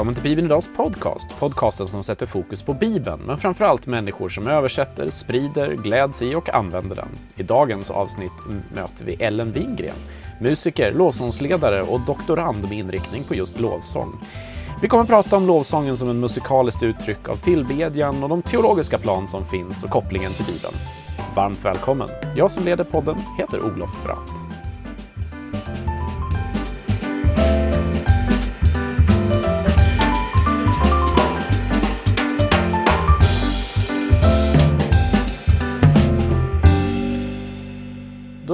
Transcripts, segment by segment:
Välkommen till Bibeln Idags podcast. Podcasten som sätter fokus på Bibeln, men framförallt människor som översätter, sprider, gläds i och använder den. I dagens avsnitt möter vi Ellen Wingren, musiker, lovsångsledare och doktorand med inriktning på just lovsång. Vi kommer att prata om lovsången som en musikaliskt uttryck av tillbedjan och de teologiska plan som finns och kopplingen till Bibeln. Varmt välkommen! Jag som leder podden heter Olof Brandt.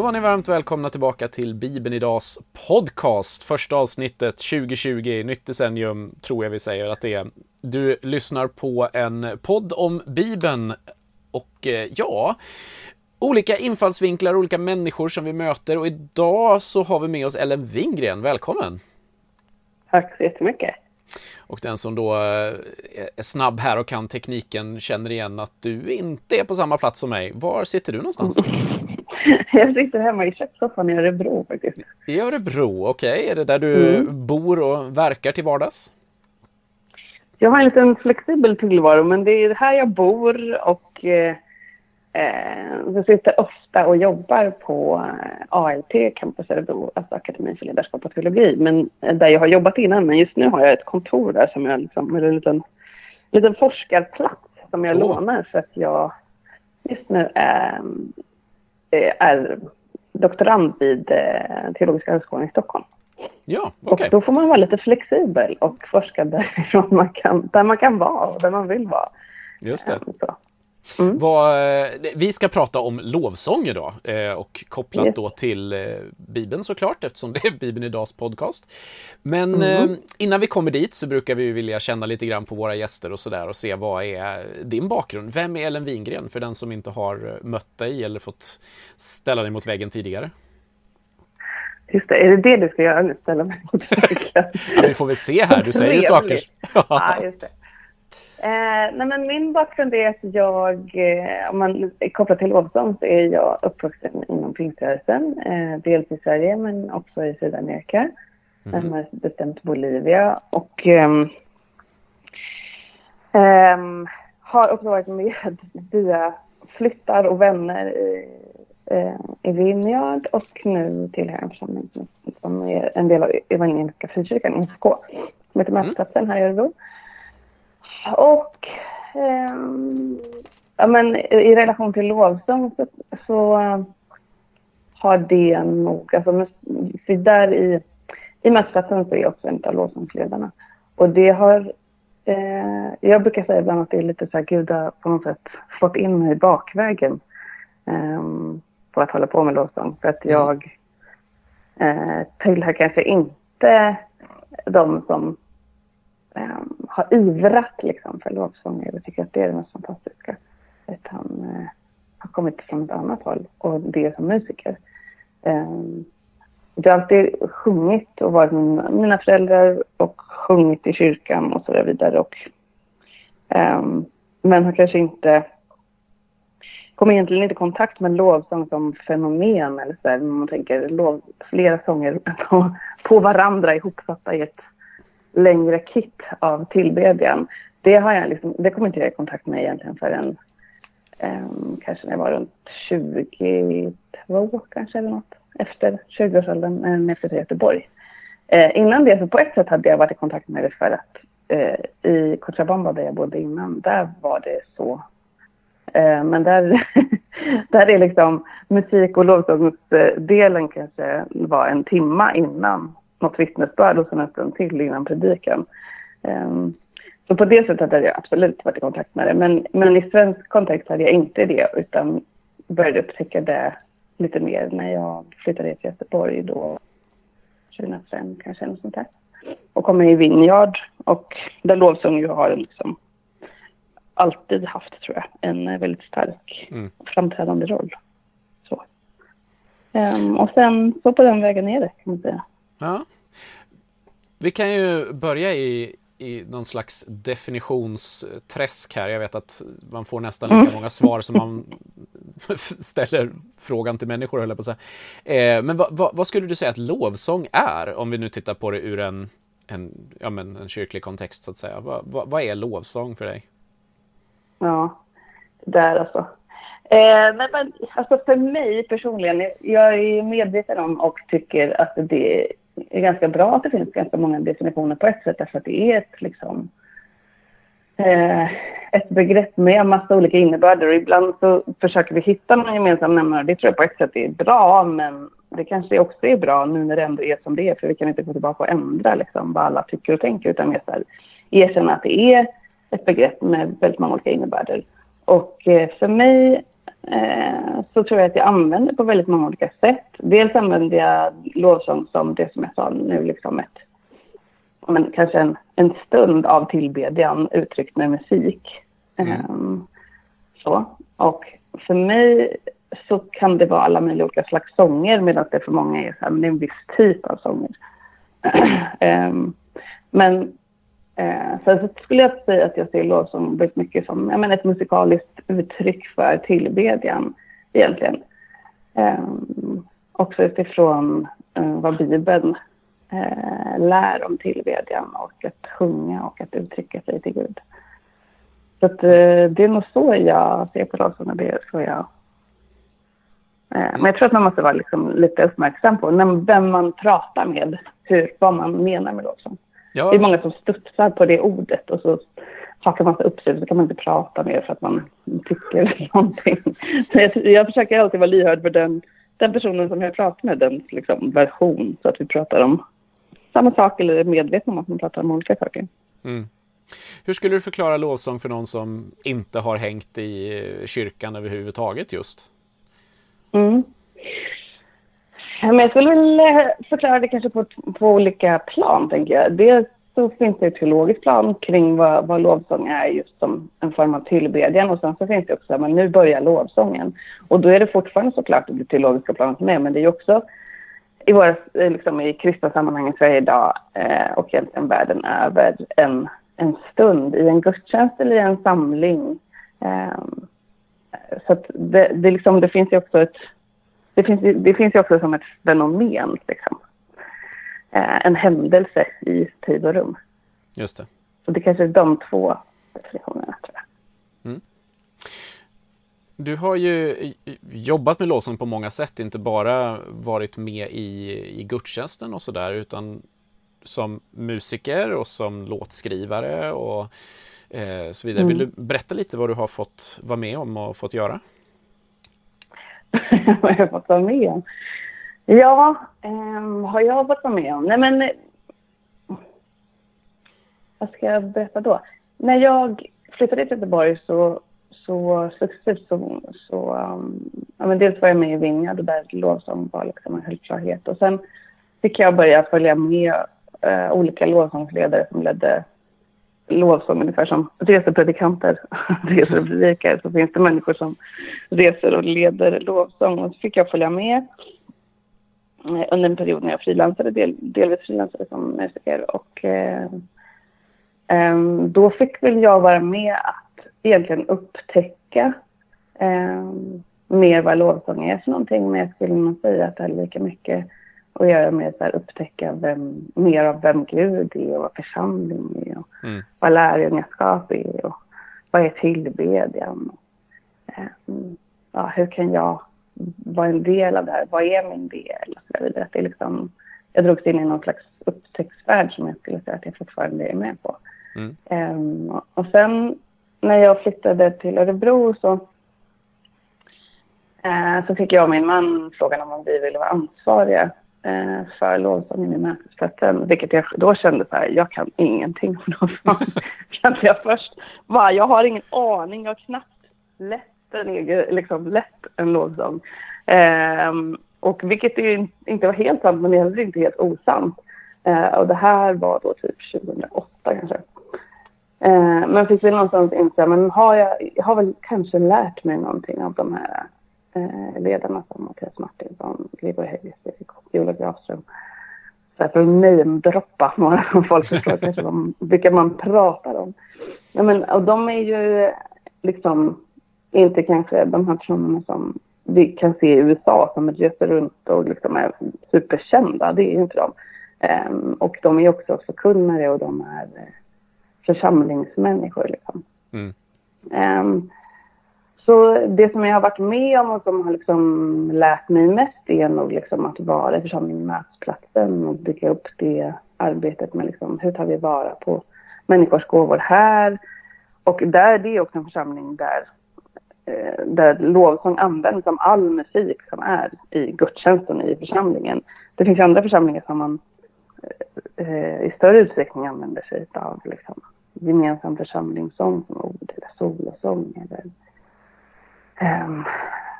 Var ni varmt välkomna tillbaka till Bibeln Idags podcast. Första avsnittet 2020, nytt decennium tror jag vi säger att det är. Du lyssnar på en podd om Bibeln och eh, ja, olika infallsvinklar, olika människor som vi möter och idag så har vi med oss Ellen Wingren. Välkommen! Tack så jättemycket! Och den som då eh, är snabb här och kan tekniken känner igen att du inte är på samma plats som mig. Var sitter du någonstans? Jag sitter hemma i kökssoffan i Örebro faktiskt. I Örebro, okej. Okay. Är det där du mm. bor och verkar till vardags? Jag har en liten flexibel tillvaro, men det är här jag bor och eh, jag sitter ofta och jobbar på ALT, Campus Örebro, alltså Akademin för ledarskap och teologi, men där jag har jobbat innan. Men just nu har jag ett kontor där som jag liksom, eller en liten, liten forskarplats som jag oh. lånar för att jag just nu Eh, är doktorand vid eh, Teologiska högskolan i Stockholm. Ja, okay. Och då får man vara lite flexibel och forska därifrån man kan, där man kan vara och där man vill vara. Just det. Så. Mm. Vad, eh, vi ska prata om lovsång idag eh, och kopplat yes. då till eh, Bibeln såklart eftersom det är Bibeln idags podcast. Men mm. innan vi kommer dit så brukar vi vilja känna lite grann på våra gäster och sådär och se vad är din bakgrund? Vem är Ellen Wingren för den som inte har mött dig eller fått ställa dig mot väggen tidigare? Just det, är det det du ska göra nu? Ställa mig mot väggen? ja, vi får väl se här, du säger ju saker. ja, just det. Eh, nej men min bakgrund är att jag, eh, om man kopplar till lovsång, så är jag uppvuxen inom pingströrelsen. Eh, dels i Sverige men också i Sydamerika. Mm. Närmare bestämt Bolivia. Och ehm, ehm, har också varit med via flyttar och vänner i, eh, i Vineyard och nu tillhör en församling som är en del av Evangeliska Frikyrkan, IFK, som heter Mätplatsen mm. här i Örebro. Och eh, ja, men i relation till lovsång så, så har det nog, alltså, för där i, i Mässplatsen så är jag också en av lovsångsledarna. Och det har, eh, jag brukar säga ibland att det är lite så här, Gud har på något sätt fått in mig bakvägen eh, på att hålla på med lovsång. För att mm. jag eh, tillhör kanske inte de som um, har ivrat liksom, för lovsånger och tycker att det är det mest fantastiska. Utan uh, eh, har kommit från ett annat håll och det som musiker. Ehm, um, jag har alltid sjungit och varit med mina föräldrar och sjungit i kyrkan och så där vidare. Och, um, men har kanske inte kom egentligen inte i kontakt med lovsång som fenomen eller så där, man tänker lov, flera sånger på, på varandra ihopsatta i ett längre kit av tillbedjan. Det, har jag liksom, det kom inte jag i kontakt med egentligen förrän um, kanske när jag var runt 22 kanske eller något. Efter 20-årsåldern eh, när jag flyttade till Göteborg. Eh, innan det så på ett sätt hade jag varit i kontakt med det för att eh, i Cochabamba där jag bodde innan, där var det så. Eh, men där, där är liksom musik och lovsångsdelen kanske var en timma innan något vittnesbörd och sen en stund till innan predikan. Um, så på det sättet hade jag absolut varit i kontakt med det. Men, men i svensk kontext hade jag inte det utan började upptäcka det lite mer när jag flyttade till Göteborg då 2005 kanske, något sånt där. Och kom med i Vineyard och där lovsång ju har liksom alltid haft, tror jag, en väldigt stark mm. framträdande roll. Så. Um, och sen så på den vägen är det, kan man säga. Ja. Vi kan ju börja i, i någon slags definitionsträsk här. Jag vet att man får nästan lika mm. många svar som man ställer frågan till människor, höll jag på att säga. Eh, men vad, vad, vad, skulle du säga att lovsång är, om vi nu tittar på det ur en en, ja, men en kyrklig kontext så att säga. Vad, vad, vad är lovsång för dig? Ja, där alltså. Eh, men, men, alltså för mig personligen, jag är medveten om och tycker att det är ganska bra att det finns ganska många definitioner på ett sätt därför att det är ett liksom eh, ett begrepp med massa olika innebörder och ibland så försöker vi hitta någon gemensam nämnare. Det tror jag på ett sätt är bra men det kanske också är bra nu när det ändå är som det är för vi kan inte gå tillbaka och ändra liksom vad alla tycker och tänker utan mer så här, erkänna att det är ett begrepp med väldigt många olika innebörder. Och eh, för mig så tror jag att jag använder på väldigt många olika sätt. Dels använder jag lovsång som det som jag sa nu, liksom ett, men kanske en, en stund av tillbedjan uttryckt med musik. Mm. Um, så. Och för mig så kan det vara alla möjliga olika slags sånger medan det för många är, så här, men det är en viss typ av sånger. um, men Eh, så skulle jag säga att jag ser lovsång väldigt mycket som jag menar, ett musikaliskt uttryck för tillbedjan egentligen. Eh, också utifrån eh, vad Bibeln eh, lär om tillbedjan och att sjunga och att uttrycka sig till Gud. Så att, eh, det är nog så jag ser på lovsång och det är så jag eh, men jag tror att man måste vara liksom lite uppmärksam på vem man pratar med, hur, vad man menar med lovsång. Ja. Det är många som studsar på det ordet och så hakar man sig upp sig så kan man inte prata mer för att man tycker någonting. Så jag, jag försöker alltid vara lyhörd för den, den personen som jag pratar med, den liksom, version, så att vi pratar om samma sak eller är medvetna om att man pratar om olika saker. Mm. Hur skulle du förklara lovsång för någon som inte har hängt i kyrkan överhuvudtaget just? Mm. Men jag skulle vilja förklara det kanske på, på olika plan, tänker jag. Dels så finns det ett teologiskt plan kring vad, vad lovsång är just som en form av tillbedjan och sen så finns det också, men nu börjar lovsången. Och då är det fortfarande såklart det teologiska planet med, men det är också i, våra, eh, liksom i kristna sammanhang i Sverige idag eh, och egentligen världen över en, en stund i en gudstjänst eller i en samling. Eh, så att det, det, liksom, det finns ju också ett det finns, det finns ju också som ett fenomen, liksom. Eh, en händelse i tid och rum. Just det. Så det kanske är de två definitionerna, tror jag. Mm. Du har ju jobbat med lovsång på många sätt, inte bara varit med i, i gudstjänsten och sådär, utan som musiker och som låtskrivare och eh, så vidare. Mm. Vill du berätta lite vad du har fått vara med om och fått göra? vad jag har fått vara med om? Ja, eh, har jag fått vara med om? Nej men... Vad ska jag berätta då? När jag flyttade till Göteborg så, så successivt så... så um, ja, men dels var jag med i Vinga, och där lovsång var liksom en självklarhet. Och sen fick jag börja följa med uh, olika lovsångsledare som ledde lovsång ungefär som resepredikanter reser och predikar så finns det människor som reser och leder lovsång. Och så fick jag följa med eh, under en period när jag frilansade, del, delvis frilansade som musiker. Och eh, eh, då fick väl jag vara med att egentligen upptäcka eh, mer vad lovsång är för någonting men jag skulle nog säga att det är lika mycket och göra med att upptäcka vem, mer av vem Gud är och vad församling är och mm. vad lärjungaskap är och vad är tillbedjan. Um, ja, hur kan jag vara en del av det här? Vad är min del? Och så vidare. Det är liksom, jag drogs in i någon slags upptäcktsvärld som jag skulle säga att jag fortfarande är med på. Mm. Um, och sen när jag flyttade till Örebro så, uh, så fick jag och min man frågan om vi ville vara ansvariga eh, för lovsången i mötesplatsen. Vilket jag då kände så här, jag kan ingenting om lovsång. kände jag först. Va, jag har ingen aning, jag har knappt lätt en, egen, liksom, lätt en lovsång. Eh, och vilket ju inte var helt sant, men det heller inte helt osant. Eh, och det här var då typ 2008 kanske. Eh, men fick vi någonstans inse, men har jag, jag har väl kanske lärt mig någonting av de här eh, ledarna som Mattias Martinsson, Gregor Heijesvik och Ola Grafström. Så för att namedroppa några som folk förstår kanske de, vilka man pratar om. Ja, men, och de är ju liksom inte kanske de här personerna som vi kan se i USA som reser runt och liksom är superkända. Det är ju inte de. Um, och de är också förkunnare och de är uh, församlingsmänniskor. Liksom. Mm. Um, så det som jag har varit med om och som har liksom lärt mig mest är nog liksom att vara i församlingen mötesplatsen och bygga upp det arbetet med liksom, hur tar vi vara på människors gåvor här. Och där, det är också en församling där, eh, där lovsång används som all musik som är i gudstjänsten i församlingen. Det finns andra församlingar som man eh, i större utsträckning använder sig av liksom, gemensam församlingssång som ord eller solosång eller um,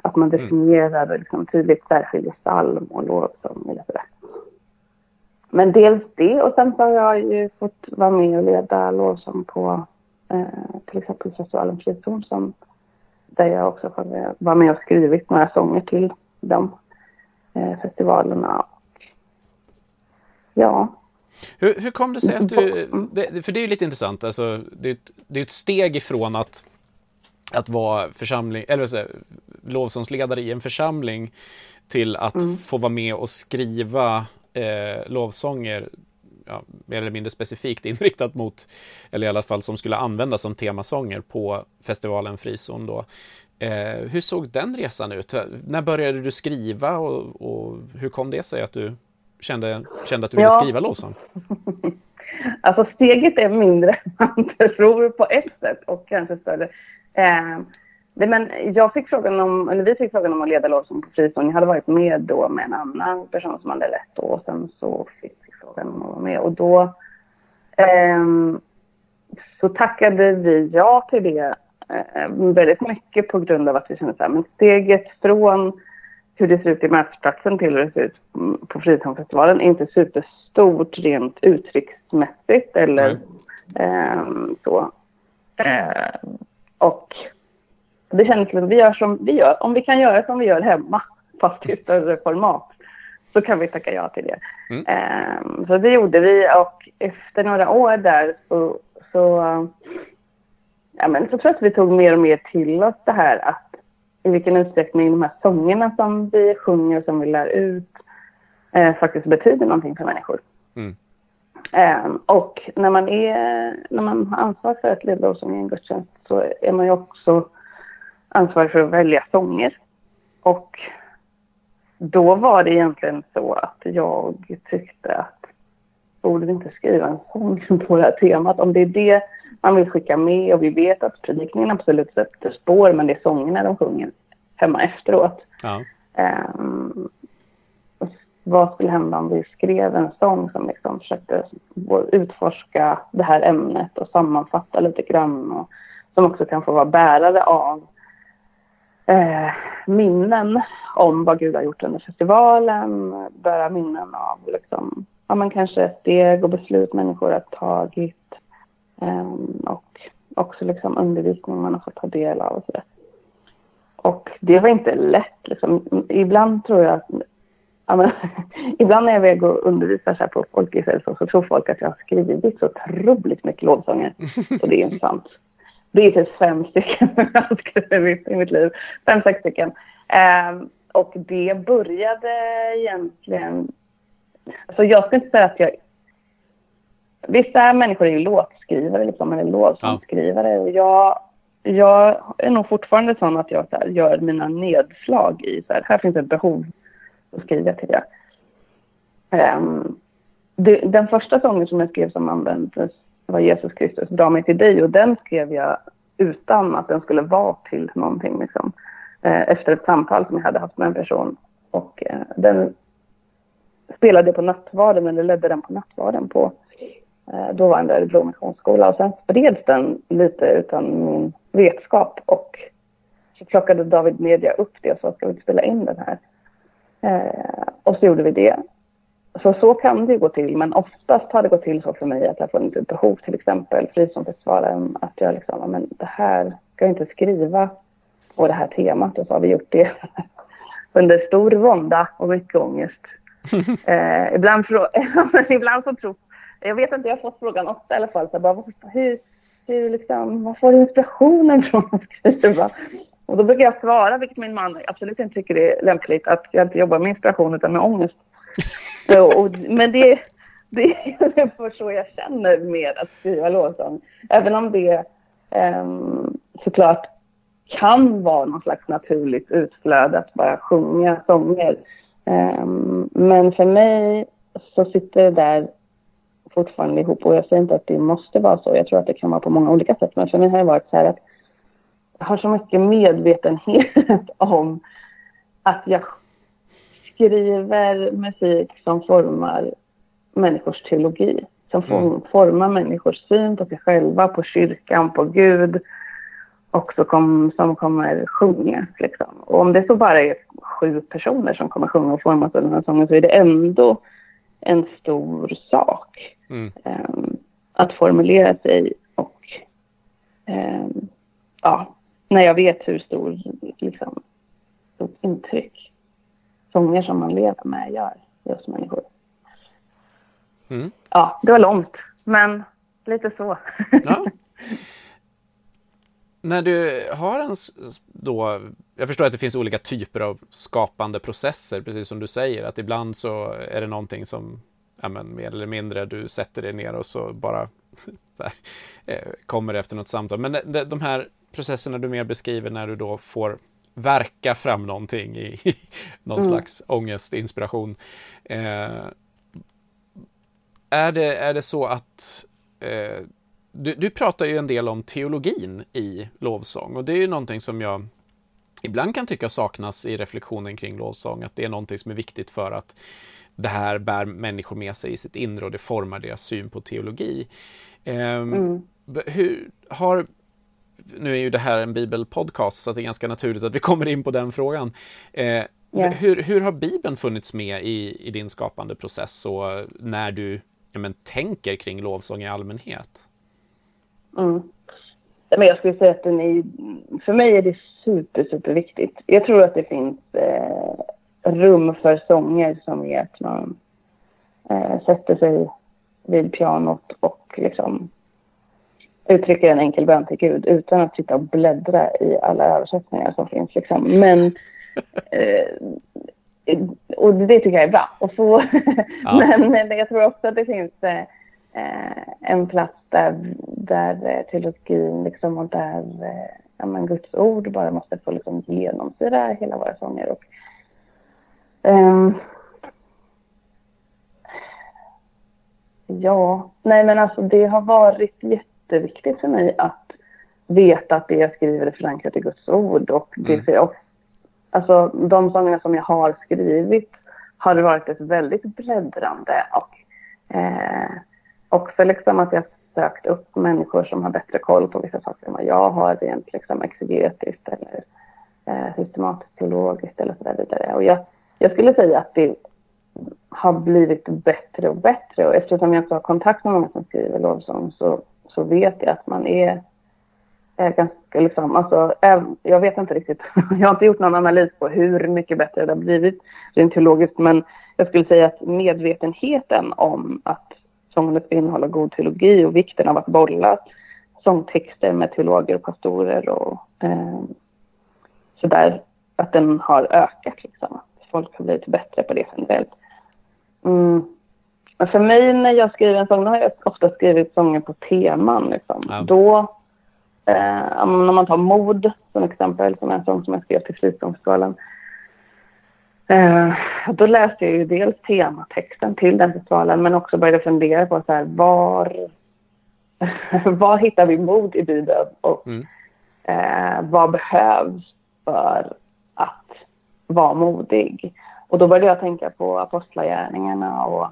att man mm. definierar mm. liksom, tydligt särskiljer psalm och lovsång sådär. Men dels det och sen så har jag ju fått vara med och leda lovsång på eh, till exempel festivalen Frizon som där jag också vara med och skrivit några sånger till de eh, festivalerna. Ja. Hur, hur kom det sig att du, det, för det är ju lite intressant, alltså, det, är ett, det är ett steg ifrån att, att vara församling, eller säga, lovsångsledare i en församling till att mm. få vara med och skriva eh, lovsånger ja, mer eller mindre specifikt inriktat mot, eller i alla fall som skulle användas som temasånger på festivalen Frizon då. Eh, hur såg den resan ut? När började du skriva och, och hur kom det sig att du kände, kände att du ville ja. skriva lovsång? alltså steget är mindre än man tror på ett sätt och kanske större. Eh, men jag fick frågan om, eller vi fick frågan om att leda lovsång på Frizon. Jag hade varit med då med en annan person som hade lett då och sen så fick vi frågan om att vara med och då eh, så tackade vi ja till det eh, väldigt mycket på grund av att vi kände så här, men steget från hur det ser ut i mötesplatsen till hur det ser ut på Frizonfestivalen är inte superstort rent uttrycksmässigt eller eh, så. Eh, och det kändes som att vi gör som vi gör. Om vi kan göra som vi gör hemma, fast i större format, så kan vi tacka ja till det. Mm. Um, så det gjorde vi och efter några år där så, så, ja, men så tror jag att vi tog mer och mer till oss det här att i vilken utsträckning de här sångerna som vi sjunger och som vi lär ut eh, faktiskt betyder någonting för människor. Mm. Um, och när man, är, när man har ansvar för att leda lovsång i en gudstjänst så är man ju också ansvarig för att välja sånger. Och då var det egentligen så att jag tyckte att borde vi inte skriva en sång på det här temat? Om det är det man vill skicka med och vi vet att predikningen absolut sätter spår men det är sångerna de sjunger hemma efteråt. Ja. Um, vad skulle hända om vi skrev en sång som liksom försökte utforska det här ämnet och sammanfatta lite grann och som också kan få vara bärare av eh, minnen om vad Gud har gjort under festivalen, bära minnen av liksom, ja, men kanske steg och beslut människor har tagit eh, och också liksom undervisning man har fått ta del av och så Och det var inte lätt. Liksom. Ibland tror jag att Ja, men, ibland när jag är iväg och undervisar så här på folkhälsa så tror folk att jag har skrivit så otroligt mycket lovsånger. Och det är inte sant. Det är typ fem stycken jag har skrivit i mitt liv. Fem, sex stycken. Um, och det började egentligen... Alltså jag ska inte säga att jag... Vissa människor är ju låtskrivare, liksom, eller lovsångsskrivare. Ja. Och jag, jag är nog fortfarande sån att jag så här, gör mina nedslag i så här, här finns ett behov, och skriva till det. Um, det, den första sången som jag skrev som användes var Jesus Kristus, dra mig till dig och den skrev jag utan att den skulle vara till någonting liksom. Uh, efter ett samtal som jag hade haft med en person och uh, den spelade på nattvarden eller ledde den på nattvarden på eh, dåvarande Örebro Missionsskola och sen spreds den lite utan min vetskap och så plockade David Media upp det och sa ska vi spela in den här. Eh, och så gjorde vi det. Så så kan det gå till, men oftast har det gått till så för mig att jag funnit ett behov, till exempel Frizonfestivalen, att jag liksom, men det här ska jag inte skriva på det här temat och så har vi gjort det under stor vånda och mycket ångest. eh, ibland, ibland så tror jag vet inte, jag har fått frågan ofta i alla fall, så bara, hur, hur liksom, var får du inspirationen från att skriva? Och då brukar jag svara, vilket min man absolut inte tycker är lämpligt, att jag inte jobbar med inspiration utan med ångest. Så, och, men det, det är ungefär så jag känner med att skriva lovsång. Även om det um, såklart kan vara någon slags naturligt utflöde att bara sjunga sånger. Um, men för mig så sitter det där fortfarande ihop och jag säger inte att det måste vara så. Jag tror att det kan vara på många olika sätt. Men för mig har det varit så här att har så mycket medvetenhet om att jag skriver musik som formar människors teologi. Som mm. formar människors syn på sig själva, på kyrkan, på Gud och så kom, som kommer sjunga. Liksom. Och om det så bara är sju personer som kommer sjunga och formas av den här sången så är det ändå en stor sak. Mm. Um, att formulera sig och um, ja, när jag vet hur stor, liksom, stort intryck sånger som man lever med gör oss människor. Mm. Ja, det var långt, men lite så. Ja. När du har en då, jag förstår att det finns olika typer av skapande processer, precis som du säger, att ibland så är det någonting som, ja men mer eller mindre, du sätter dig ner och så bara så här, eh, kommer efter något samtal. Men de, de här processerna du mer beskriver när du då får verka fram någonting i, någon mm. slags ångest, inspiration. Eh, är, det, är det så att eh, du, du pratar ju en del om teologin i lovsång och det är ju någonting som jag ibland kan tycka saknas i reflektionen kring lovsång, att det är någonting som är viktigt för att det här bär människor med sig i sitt inre och det formar deras syn på teologi. Eh, mm. hur, har nu är ju det här en bibelpodcast så det är ganska naturligt att vi kommer in på den frågan. Eh, yeah. hur, hur har Bibeln funnits med i, i din skapande process och när du ja, men, tänker kring lovsång i allmänhet? Mm. Men jag skulle säga att den är, för mig är det super, super viktigt. Jag tror att det finns eh, rum för sånger som är att man eh, sätter sig vid pianot och liksom uttrycker en enkel bön till Gud utan att sitta och bläddra i alla översättningar som finns. Liksom. Men, eh, och det tycker jag är bra. Och så, ja. men, jag tror också att det finns eh, en plats där, där teologin liksom, och där eh, ja, men Guds ord bara måste få liksom, genomsyra hela våra sånger. Och, um, ja, nej men alltså det har varit jätte jätteviktigt för mig att veta att det jag skriver är förankrat i Guds ord. Och det mm. också, alltså, de sångerna som jag har skrivit har det varit ett väldigt bläddrande och eh, också liksom att jag sökt upp människor som har bättre koll på vissa saker än vad jag har rent liksom exegetiskt eller eh, systematiskt teologiskt eller så vidare. Och jag, jag skulle säga att det har blivit bättre och bättre och eftersom jag också har kontakt med många som skriver lovsång så så vet jag att man är, är ganska liksom, alltså, jag vet inte riktigt, jag har inte gjort någon analys på hur mycket bättre det har blivit rent teologiskt, men jag skulle säga att medvetenheten om att sången ska innehålla god teologi och vikten av att bolla sångtexter med teologer och pastorer och eh, sådär, att den har ökat liksom. Att folk har blivit bättre på det generellt. Mm. Men för mig när jag skriver en sång, då har jag ofta skrivit sånger på teman. Liksom. Ja. Då, eh, om man tar Mod som exempel, som är en sång som jag skrev till Frisångsfestivalen. Eh, då läste jag ju dels tematexten till den festivalen, men också började fundera på så här, var, var hittar vi mod i Bibeln och mm. eh, vad behövs för att vara modig? Och då började jag tänka på apostlagärningarna och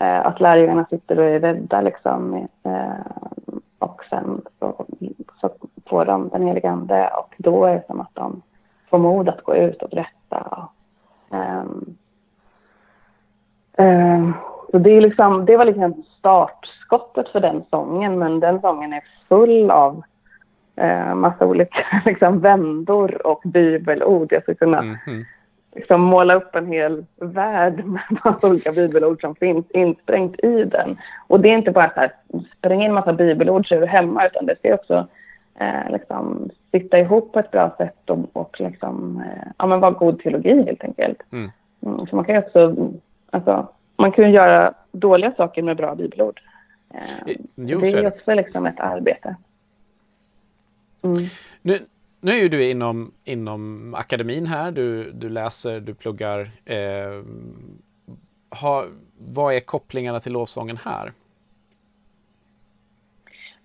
Eh, att lärjungarna sitter och är rädda liksom. Eh, och sen så, så får de den helige Ande och då är det som att de får mod att gå ut och berätta. Um, um, så det, är liksom, det var liksom startskottet för den sången, men den sången är full av eh, massa olika liksom, vändor och bibelord. Jag skulle kunna mm mm liksom måla upp en hel värld med olika bibelord som finns insprängt i den. Och det är inte bara så här, spräng in massa bibelord så är du hemma, utan det ska också eh, liksom sitta ihop på ett bra sätt och, och liksom, eh, ja men vara god teologi helt enkelt. Mm. Mm, så man kan ju också, alltså, man kan ju göra dåliga saker med bra bibelord. Eh, Jo, det är ju också liksom ett arbete. Mm. Nu, nu är ju du inom, inom akademin här, du, du läser, du pluggar. Eh, ha, vad är kopplingarna till lovsången här?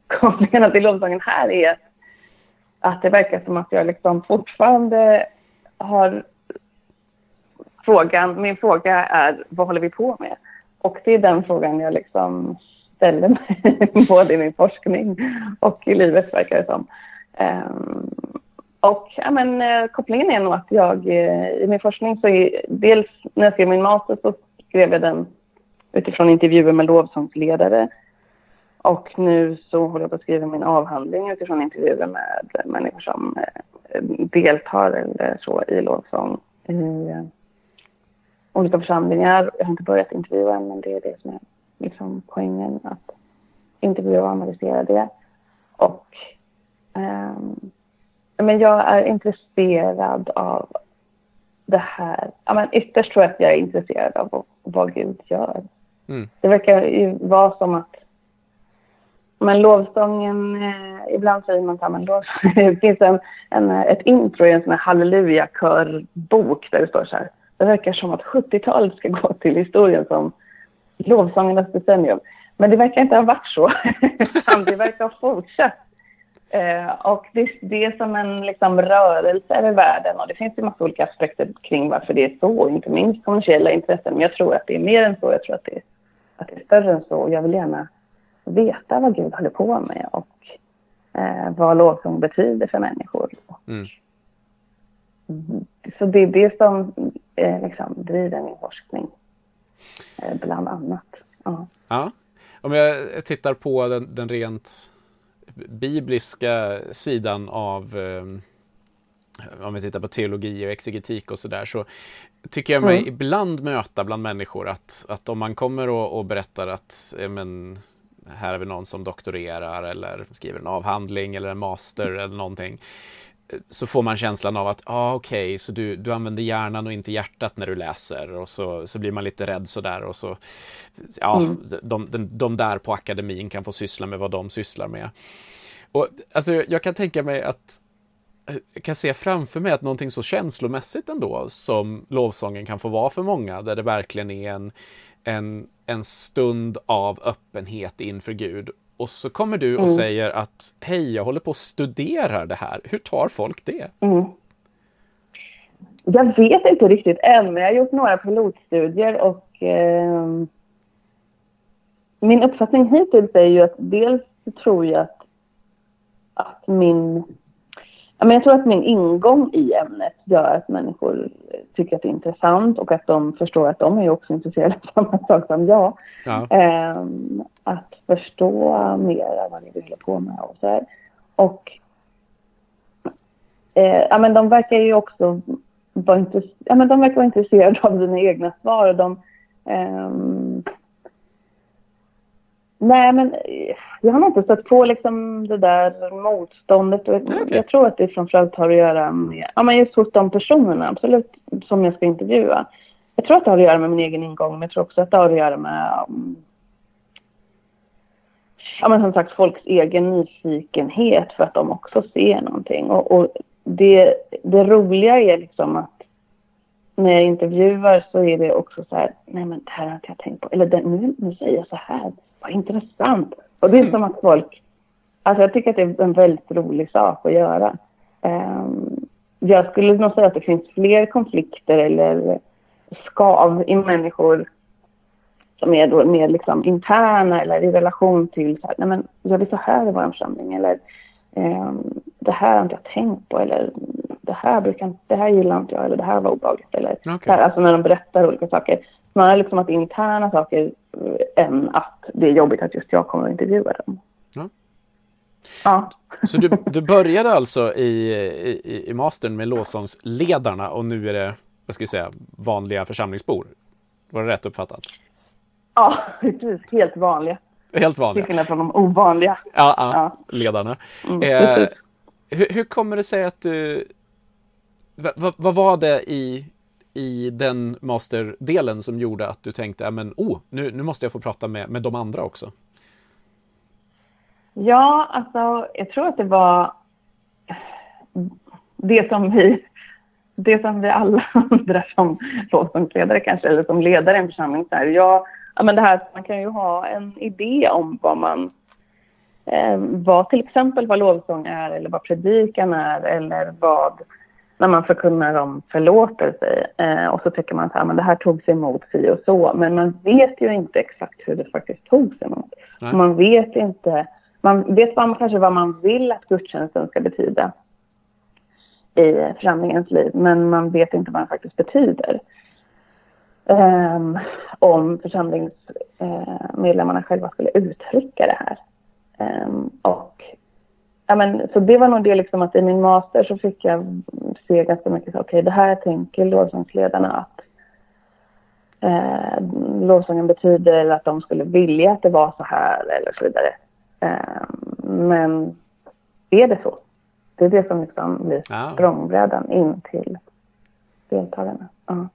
Kopplingarna till lovsången här är att, det verkar som att jag liksom fortfarande har frågan, min fråga är vad håller vi på med? Och det är den frågan jag liksom ställer mig både i min forskning och i livet verkar det som. Ehm, och ja, men, eh, kopplingen är nog att jag eh, i min forskning så är, dels när jag skrev min master så skrev jag den utifrån intervjuer med lovsångsledare. Och nu så håller jag på att skriva min avhandling utifrån intervjuer med människor som eh, deltar eller så i lovsång i olika församlingar. Jag har inte börjat intervjua än, men det är det som är liksom poängen. Att intervjua och analysera det. Och ehm, men jag är intresserad av det här. Ja, men ytterst tror jag att jag är intresserad av vad, Gud gör. Mm. Det verkar ju vara som att men lovsången, eh, ibland säger man så här, men lovsång, det finns en, en, ett intro i en sån här halleluja-körbok där det står så här. Det verkar som att 70-talet ska gå till historien som lovsångernas decennium. Men det verkar inte ha varit så. det verkar ha fortsatt. Eh, och det, det är som en liksom, rörelse över världen och det finns ju massa olika aspekter kring varför det är så, inte minst kommersiella intressen. Men jag tror att det är mer än så, jag tror att det, att det är större än så. Och jag vill gärna veta vad Gud håller på med och eh, vad lovsång betyder för människor. Mm. Mm. Så det är det som eh, liksom, driver min forskning, eh, bland annat. Ja. Ja. Om jag tittar på den, den rent bibliska sidan av eh, om vi tittar på teologi och exegetik och sådär så tycker jag mig Mm. ibland möta bland människor att, att om man kommer och, och berättar att men, här har vi någon som doktorerar eller skriver en avhandling eller en master eller någonting så får man känslan av att, ja ah, okej, så du, du använder hjärnan och inte hjärtat när du läser och så, så blir man lite rädd sådär och så, ja, Mm. de, de, de där på akademin kan få syssla med vad de sysslar med. Och alltså jag kan tänka mig att jag kan se framför mig att någonting så känslomässigt ändå som lovsången kan få vara för många, där det verkligen är en, en, en stund av öppenhet inför Gud. Och så kommer du och Mm. säger att hej, jag håller på att studera det här. Hur tar folk det? Mm. Jag vet inte riktigt än, men jag har gjort några pilotstudier och eh, min uppfattning hittills är ju att dels tror jag att, att min men jag tror att min ingång i ämnet gör att människor tycker att det är intressant och att de förstår att de är också intresserade av samma sak som jag. Ja. Ehm, att förstå mer av vad ni håller på med och så här. Och eh, ja, men de verkar ju också vara, intress- ja, men de verkar vara intresserade av dina egna svar. Och de, ehm, nej, men eh, jag har nog inte stött på liksom det där motståndet. Okej. Jag tror att det framförallt har att göra med, ja, men just hos de personerna, absolut, som jag ska intervjua. Jag tror att det har att göra med min egen ingång, men jag tror också att det har att göra med um, ja, men som sagt folks egen nyfikenhet för att de också ser någonting. Och, och det, det roliga är liksom att när jag intervjuar så är det också så här, nej men det här har inte jag tänkt på. Eller nu, nu säger jag så här, vad intressant. Och det är som att folk, alltså jag tycker att det är en väldigt rolig sak att göra. Um, jag skulle nog säga att det finns fler konflikter eller skav i människor som är då mer liksom interna eller i relation till så här, nej men gör vi så här i vår församling eller det här har inte jag tänkt på eller det här, brukar, det här gillar inte jag eller det här var obehagligt eller så här, alltså när de berättar olika saker. Snarare liksom att det är interna saker eh, än att det är jobbigt att just jag kommer att intervjua dem. Ja. Ja. Så du, du började alltså i, i, i mastern med lovsångsledarna och nu är det, vad ska vi säga, vanliga församlingsbor? Var det rätt uppfattat? Ja, precis. Helt vanliga. Helt Till vanliga? skillnad från de ovanliga. Ja, ja, Ja. ledarna. Mm, Eh, hur, hur kommer det sig att du... va- va- Vad var det i, i den masterdelen som gjorde att du tänkte, men oh, nu, nu måste jag få prata med, med de andra också? Ja, alltså jag tror att det var det som vi, det som vi alla andra som lovsångsledare kanske, eller som ledare i en församling, så här, jag, ja, men det här, man kan ju ha en idé om vad man eh, vad till exempel vad lovsång är eller vad predikan är eller vad när man förkunnar om förlåtelse eh, och så tycker man att det här togs emot si och så men man vet ju inte exakt hur det faktiskt togs emot. Man vet inte, man vet man, kanske vad man vill att gudstjänsten ska betyda i församlingens liv men man vet inte vad den faktiskt betyder. Um, om församlingsmedlemmarna själva skulle uttrycka det här. Um, och, ja, men, så det var nog det liksom att i min master så fick jag se ganska mycket, okej okay, det här tänker lovsångsledarna att eh, lovsången betyder att de skulle vilja att det var så här eller så vidare. Eh, men är det så? Det är det som liksom blir språngbrädan in till deltagarna. Uh.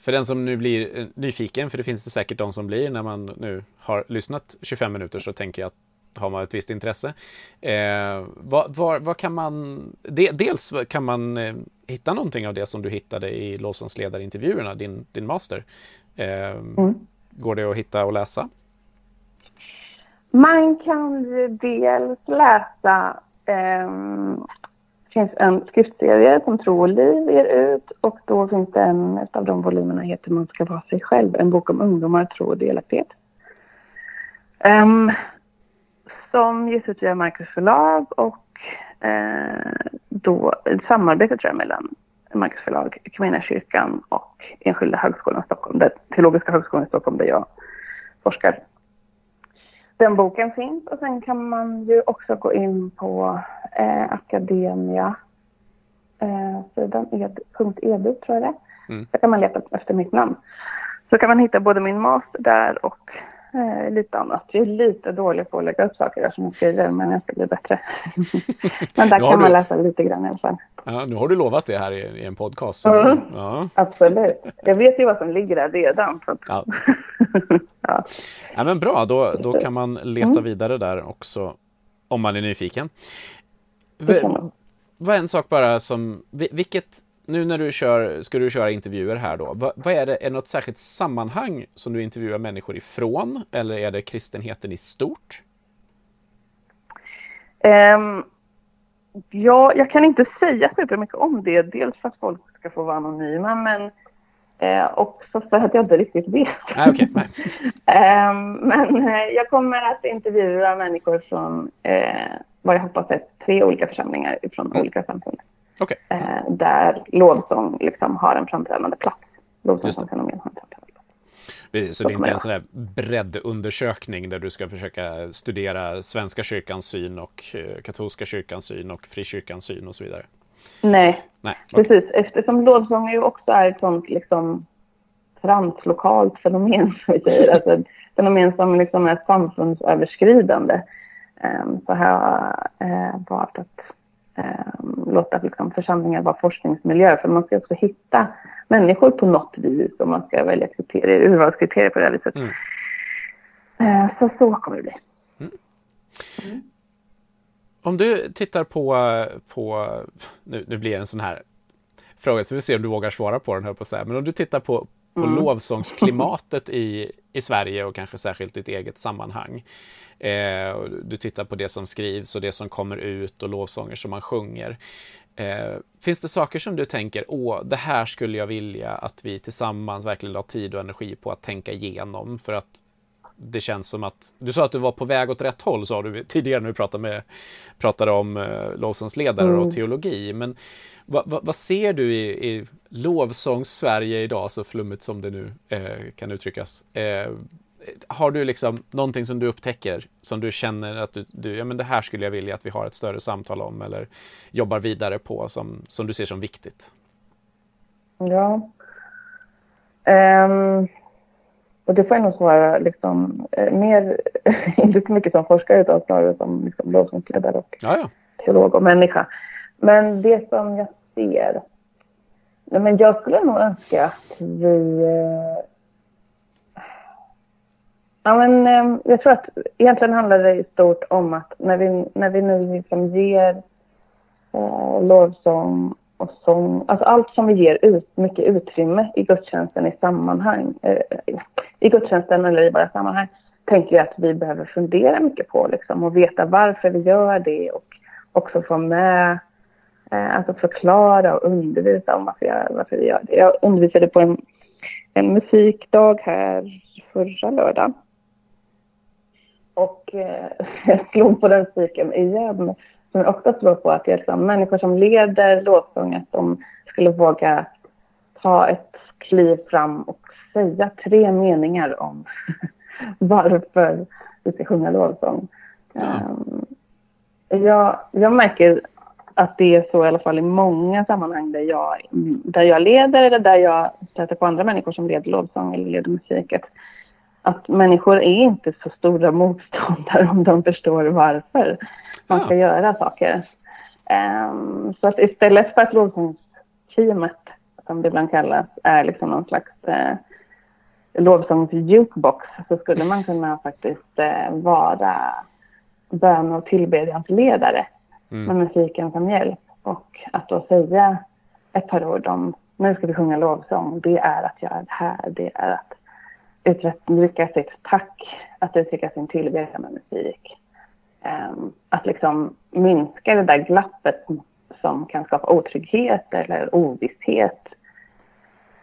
För den som nu blir eh, nyfiken, för det finns det säkert de som blir när man nu har lyssnat 25 minuter så tänker jag att har man ett visst intresse. Eh, vad, vad, vad, kan man... De, dels kan man eh, hitta någonting av det som du hittade i lovsångsledarintervjuerna, din, din master. Eh, mm. Går det att hitta och läsa? Man kan dels läsa ehm, finns en skriftserie som Tro och liv ger ut och då finns det en av de volymerna heter Man ska vara sig själv, en bok om ungdomar, tro och delaktighet. Um, som ges ut via Marcus förlag och uh, då ett samarbete tror jag mellan Marcus förlag, kyrkan och Enskilda högskolan i Stockholm, där, Teologiska högskolan i Stockholm där jag forskar. Den boken finns och sen kan man ju också gå in på eh, Akademia eh, sidan, ed.edu tror jag det mm. Där kan man leta efter mitt namn. Så kan man hitta både min master där och eh, lite annat. Jag är lite dålig på att lägga upp saker som jag skriver, men jag ska bli bättre. men där kan du... man läsa lite grann i alla fall. Ja, nu har du lovat det här i, i en podcast. Så... Mm. Ja. Absolut. Jag vet ju vad som ligger där redan. Så... Ja. ja. ja. men bra, då, då kan man leta mm. vidare där också om man är nyfiken. Vad en sak bara som, vilket, nu när du kör, ska du köra intervjuer här då, vad, vad, är det, är det något särskilt sammanhang som du intervjuar människor ifrån eller är det kristenheten i stort? Um, ja, jag kan inte säga så mycket om det, dels för att folk ska få vara anonyma men Eh, också för att jag inte riktigt vet. Ah, okay. eh, men eh, jag kommer att intervjua människor från eh, vad jag hoppas är tre olika församlingar från mm. olika samfund. Okay. Eh, där lovsång liksom har en framträdande plats. Lovsång som fenomen har en framträdande plats. Så det är inte en sån där breddundersökning där du ska försöka studera Svenska kyrkans syn och eh, katolska kyrkans syn och frikyrkans syn och så vidare? Nej, Nej okay. precis. Eftersom lovsång ju också är ett sånt liksom translokalt fenomen, som vi säger. Alltså ett fenomen som liksom är samfundsöverskridande. Um, så har jag uh, valt att um, låta liksom, församlingar vara forskningsmiljö. För man ska också hitta människor på något vis och man ska välja kriterier, urvalskriterier på det här viset. Mm. Uh, så så kommer det bli. Mm. Mm. Om du tittar på, på nu, nu blir det en sån här fråga, så vi ser om du vågar svara på den, här på så här. men om du tittar på, på mm. lovsångsklimatet i, i Sverige och kanske särskilt ditt eget sammanhang. Eh, du tittar på det som skrivs och det som kommer ut och lovsånger som man sjunger. Eh, finns det saker som du tänker, åh, det här skulle jag vilja att vi tillsammans verkligen la tid och energi på att tänka igenom för att det känns som att, du sa att du var på väg åt rätt håll, sa du tidigare när du pratade, med, pratade om eh, lovsångsledare mm. och teologi. Men vad, vad, vad, ser du i, i lovsångs-Sverige idag, så flummigt som det nu eh, kan uttryckas? Eh, har du liksom någonting som du upptäcker, som du känner att du, du, ja men det här skulle jag vilja att vi har ett större samtal om eller jobbar vidare på som, som du ser som viktigt? Ja. Um och det får jag nog svara liksom, eh, mer, inte så mycket som forskare utan snarare som liksom, lovsångsledare och ja, ja. teolog och människa. Men det som jag ser, men jag skulle nog önska att vi... Eh, ja, men, eh, jag tror att egentligen handlar det i stort om att när vi, när vi nu liksom ger eh, lovsång och sång, alltså allt som vi ger ut, mycket utrymme i gudstjänsten i sammanhang, eh, i gudstjänsten eller i våra sammanhang, tänker jag att vi behöver fundera mycket på liksom, och veta varför vi gör det och också få med Eh, alltså förklara och undervisa om varför, jag, varför vi gör det. Jag undervisade på en, en musikdag här förra lördagen. Och eh, jag slog på den cykeln igen, som jag också slår på att det är liksom människor som leder lovsång, att de skulle våga ta ett kliv fram och säga tre meningar om varför vi ska sjunga lovsång. Ja. Um, jag, jag märker att det är så i alla fall i många sammanhang där jag, där jag leder eller där jag stöter på andra människor som leder lovsång eller leder musik. Att, att människor är inte så stora motståndare om de förstår varför man ska ja. göra saker. Um, så att istället för att lovsångsteamet, som det ibland kallas, är liksom någon slags uh, lovsångs-jukebox så skulle man kunna faktiskt uh, vara bön och tillbedjansledare mm. med musiken som hjälp. Och att då säga ett par ord om nu ska vi sjunga lovsång, det är att göra det här, det är att uttrycka sitt tack, att uttrycka sin tillbedjan med musik. Um, att liksom minska det där glappet som kan skapa otrygghet eller ovisshet.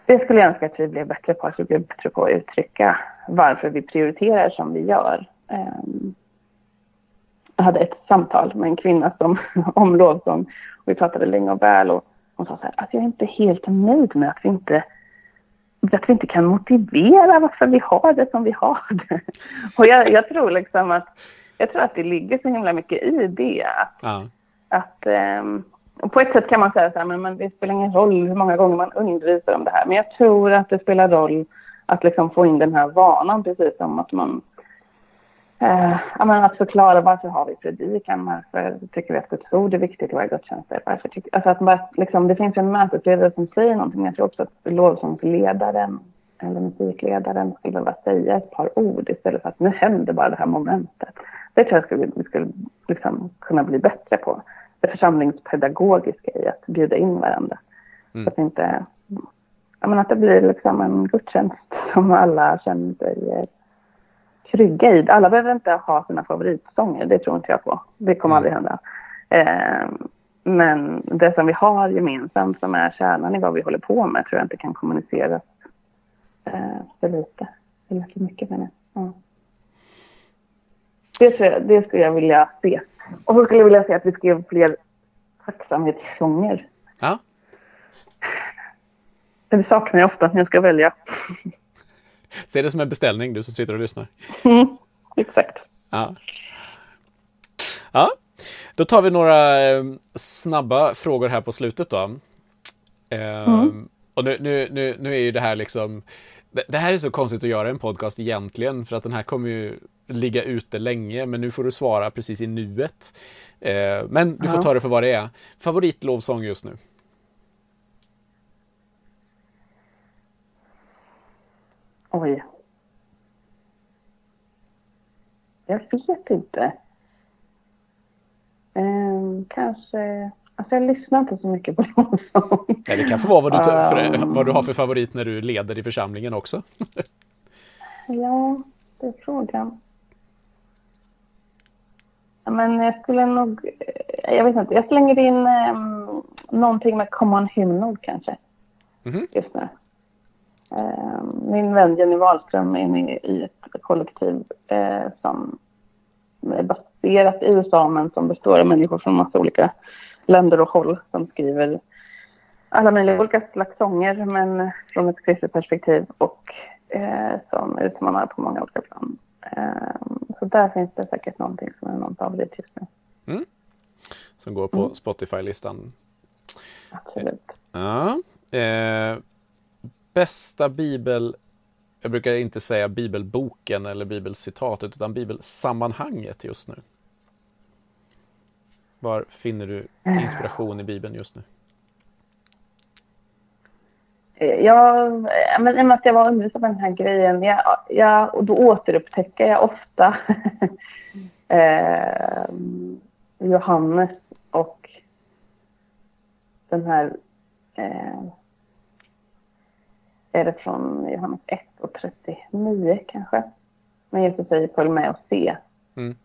Det skulle jag önska att vi blev bättre på, att vi blev bättre på att uttrycka varför vi prioriterar som vi gör. Um, jag hade ett samtal med en kvinna som, om lovsång. Och vi pratade länge och väl och hon sa så här, alltså jag är inte helt nöjd med att vi inte att vi inte kan motivera varför vi har det som vi har det. Och jag, jag tror liksom att jag tror att det ligger så himla mycket i det. Att, ja. att um, och på ett sätt kan man säga så här, men, men det spelar ingen roll hur många gånger man undervisar om det här. Men jag tror att det spelar roll att liksom få in den här vanan, precis som att man Eh, att förklara varför har vi predikan, varför tycker vi att Guds ord är viktigt i våra gudstjänster. Varför tycker, alltså att bara, liksom, det finns en mötesledare som säger någonting, jag tror också att lovsångsledaren eller musikledaren skulle bara säga ett par ord istället för att nu händer bara det här momentet. Det tror jag skulle, vi skulle liksom kunna bli bättre på. Det församlingspedagogiska i att bjuda in varandra. Mm. Så att, inte, menar, att det blir liksom en gudstjänst som alla känner sig trygga i. Alla behöver inte ha sina favoritsånger, det tror inte jag på. Det kommer mm. aldrig hända. Eh, men det som vi har gemensamt som är kärnan i vad vi håller på med tror jag inte kan kommuniceras eh, för lite. Eller för mycket menar jag. Ja. Det, jag, det skulle jag vilja se. Och så skulle jag vilja se att vi skrev fler tacksamhetssånger. Ja. Det saknar jag ofta när jag ska välja. Se det som en beställning, du som sitter och lyssnar. Mm, exakt. Ja. ja, då tar vi några eh, snabba frågor här på slutet då. Eh, mm. Och nu, nu, nu, nu är ju det här liksom det här är så konstigt att göra en podcast egentligen, för att den här kommer ju ligga ute länge, men nu får du svara precis i nuet. Eh, men du får ta det för vad det är. Favoritlovsång just nu? Oj. Jag vet inte. Um, kanske... Alltså jag lyssnar inte så mycket på lovsång. Ja, det kan få vara vad du, för, um, vad du har för favorit när du leder i församlingen också. ja, det är frågan. Men jag skulle nog... Jag vet inte. Jag slänger in um, någonting med Common Hymnod kanske. Mm -hmm. Just nu. Eh, min vän Jenny Wahlström är med i ett kollektiv eh, som är baserat i USA men som består av människor från massa olika länder och håll som skriver alla möjliga olika slags sånger men från ett kristet perspektiv och eh, som utmanar på många olika plan. Eh, så där finns det säkert någonting som är någon favorit just nu. Mm. Som går på mm. Spotify-listan. Absolut. Ja. Eh, bästa bibel, jag brukar inte säga bibelboken eller bibelcitatet, utan bibelsammanhanget just nu? Var finner du inspiration i Bibeln just nu? jag, men i och med att jag var undervisad på den här grejen, jag, jag, och då återupptäcker jag ofta eh, Johannes och den här eh, är det från Johannes 1 och 39 kanske. Men Jesus säger följ med och se. Mm.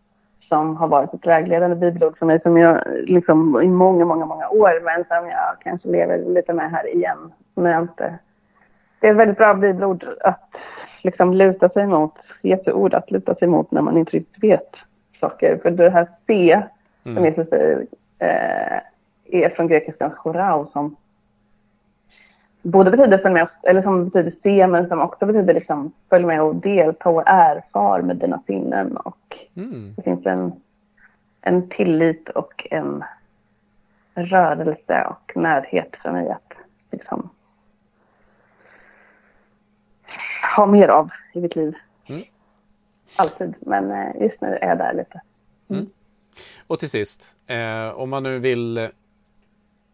Som har varit ett vägledande bibelord för mig som jag liksom i många, många, många år men som jag kanske lever lite med här igen. Men inte. Det är ett väldigt bra bibelord att liksom luta sig mot, Jesu ord att luta sig mot när man inte riktigt vet saker. För det här se, mm. som Jesus säger, eh, är från grekiskans chorao som både betyder följ med, eller som betyder se, men som också betyder liksom följ med och delta och erfar med dina sinnen. Och mm. det finns en, en tillit och en rörelse och närhet för mig att liksom ha mer av i mitt liv. Mm. Alltid, men eh, just nu är jag där lite. Mm. Och till sist, eh, om man nu vill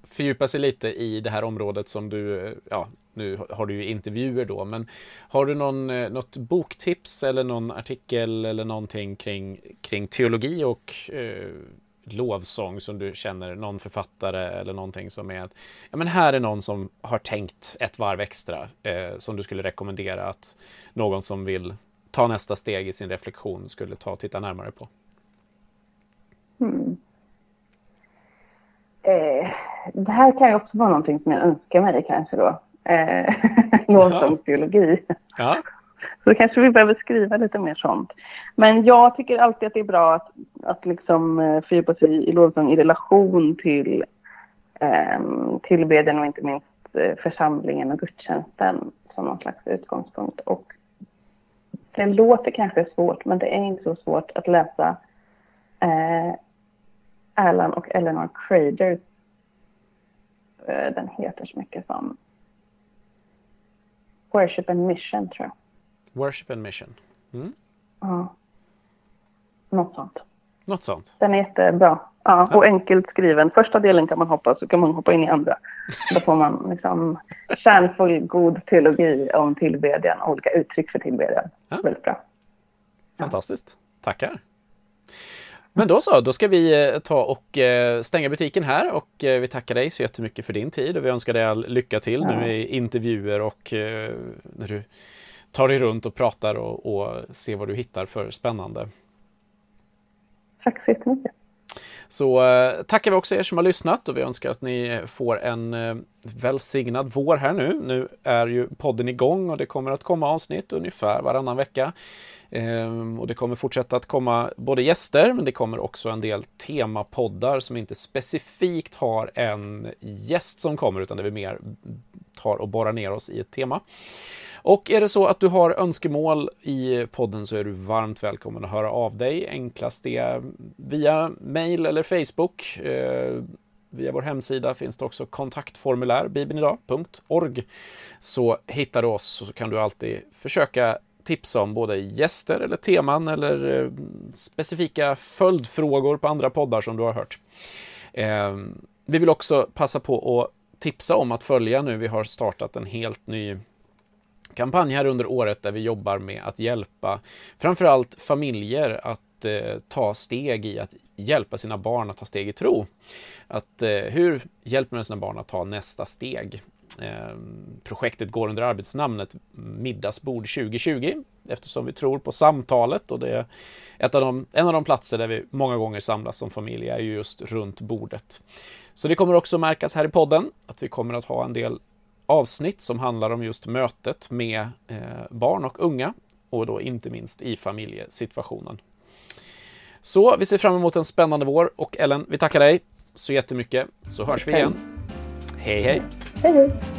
fördjupa sig lite i det här området som du, ja, nu har du ju intervjuer då, men har du någon, eh, något boktips eller någon artikel eller någonting kring, kring teologi och eh, lovsång som du känner, någon författare eller någonting som är att, ja men här är någon som har tänkt ett varv extra eh, som du skulle rekommendera att någon som vill ta nästa steg i sin reflektion skulle ta och titta närmare på? Mm. Eh, det här kan ju också vara någonting som jag önskar mig kanske då. Eh, Lovsångsteologi. Ja. Så kanske vi behöver skriva lite mer sånt. Men jag tycker alltid att det är bra att, att liksom eh, fördjupa sig i lovsång i relation till eh, tillbedjan och inte minst församlingen och gudstjänsten som någon slags utgångspunkt. Och det låter kanske svårt, men det är inte så svårt att läsa eh, Alan och Eleanor Crader. Eh, den heter så mycket som Worship and Mission, tror jag. Worship and Mission. Mm. Ja. Något sånt. Något sånt. Den är jättebra. Ja, och ja. enkelt skriven. Första delen kan man hoppa, så kan man hoppa in i andra. Då får man liksom kärnfull, god teologi om tillbedjan, olika uttryck för tillbedjan. Ja. Väldigt bra. Fantastiskt. Tackar. Men då så, då ska vi eh, ta och eh, stänga butiken här och eh, vi tackar dig så jättemycket för din tid och vi önskar dig all lycka till ja. nu i intervjuer och när du tar dig runt och pratar och, och ser vad du hittar för spännande. Tack så jättemycket. Så tackar vi också er som har lyssnat och vi önskar att ni får en välsignad vår här nu. Nu är ju podden igång och det kommer att komma avsnitt ungefär varannan vecka. Ehm, och det kommer fortsätta att komma både gäster, men det kommer också en del temapoddar som inte specifikt har en gäst som kommer, utan det vi mer tar och borrar ner oss i ett tema. Och är det så att du har önskemål i podden så är du varmt välkommen att höra av dig. Enklast är via mail eller Facebook. Ehm, via vår hemsida finns det också kontaktformulär, bibelnidag.org. Så hittar du oss och så kan du alltid försöka tipsa om både gäster eller teman eller eh, specifika följdfrågor på andra poddar som du har hört. Ehm, vi vill också passa på att tipsa om att följa nu. Vi har startat en helt ny kampanj här under året där vi jobbar med att hjälpa framförallt familjer att eh, ta steg i att hjälpa sina barn att ta steg i tro. Att, eh, hur hjälper man sina barn att ta nästa steg? Eh, projektet går under arbetsnamnet Middagsbord 2020 eftersom vi tror på samtalet och det är ett av de, en av de platser där vi många gånger samlas som familj är ju just runt bordet. Så det kommer också märkas här i podden att vi kommer att ha en del avsnitt som handlar om just mötet med eh, barn och unga och då inte minst i familjesituationen. Så vi ser fram emot en spännande vår och Ellen, vi tackar dig så jättemycket så hörs vi igen. Hej hej! Hej hej!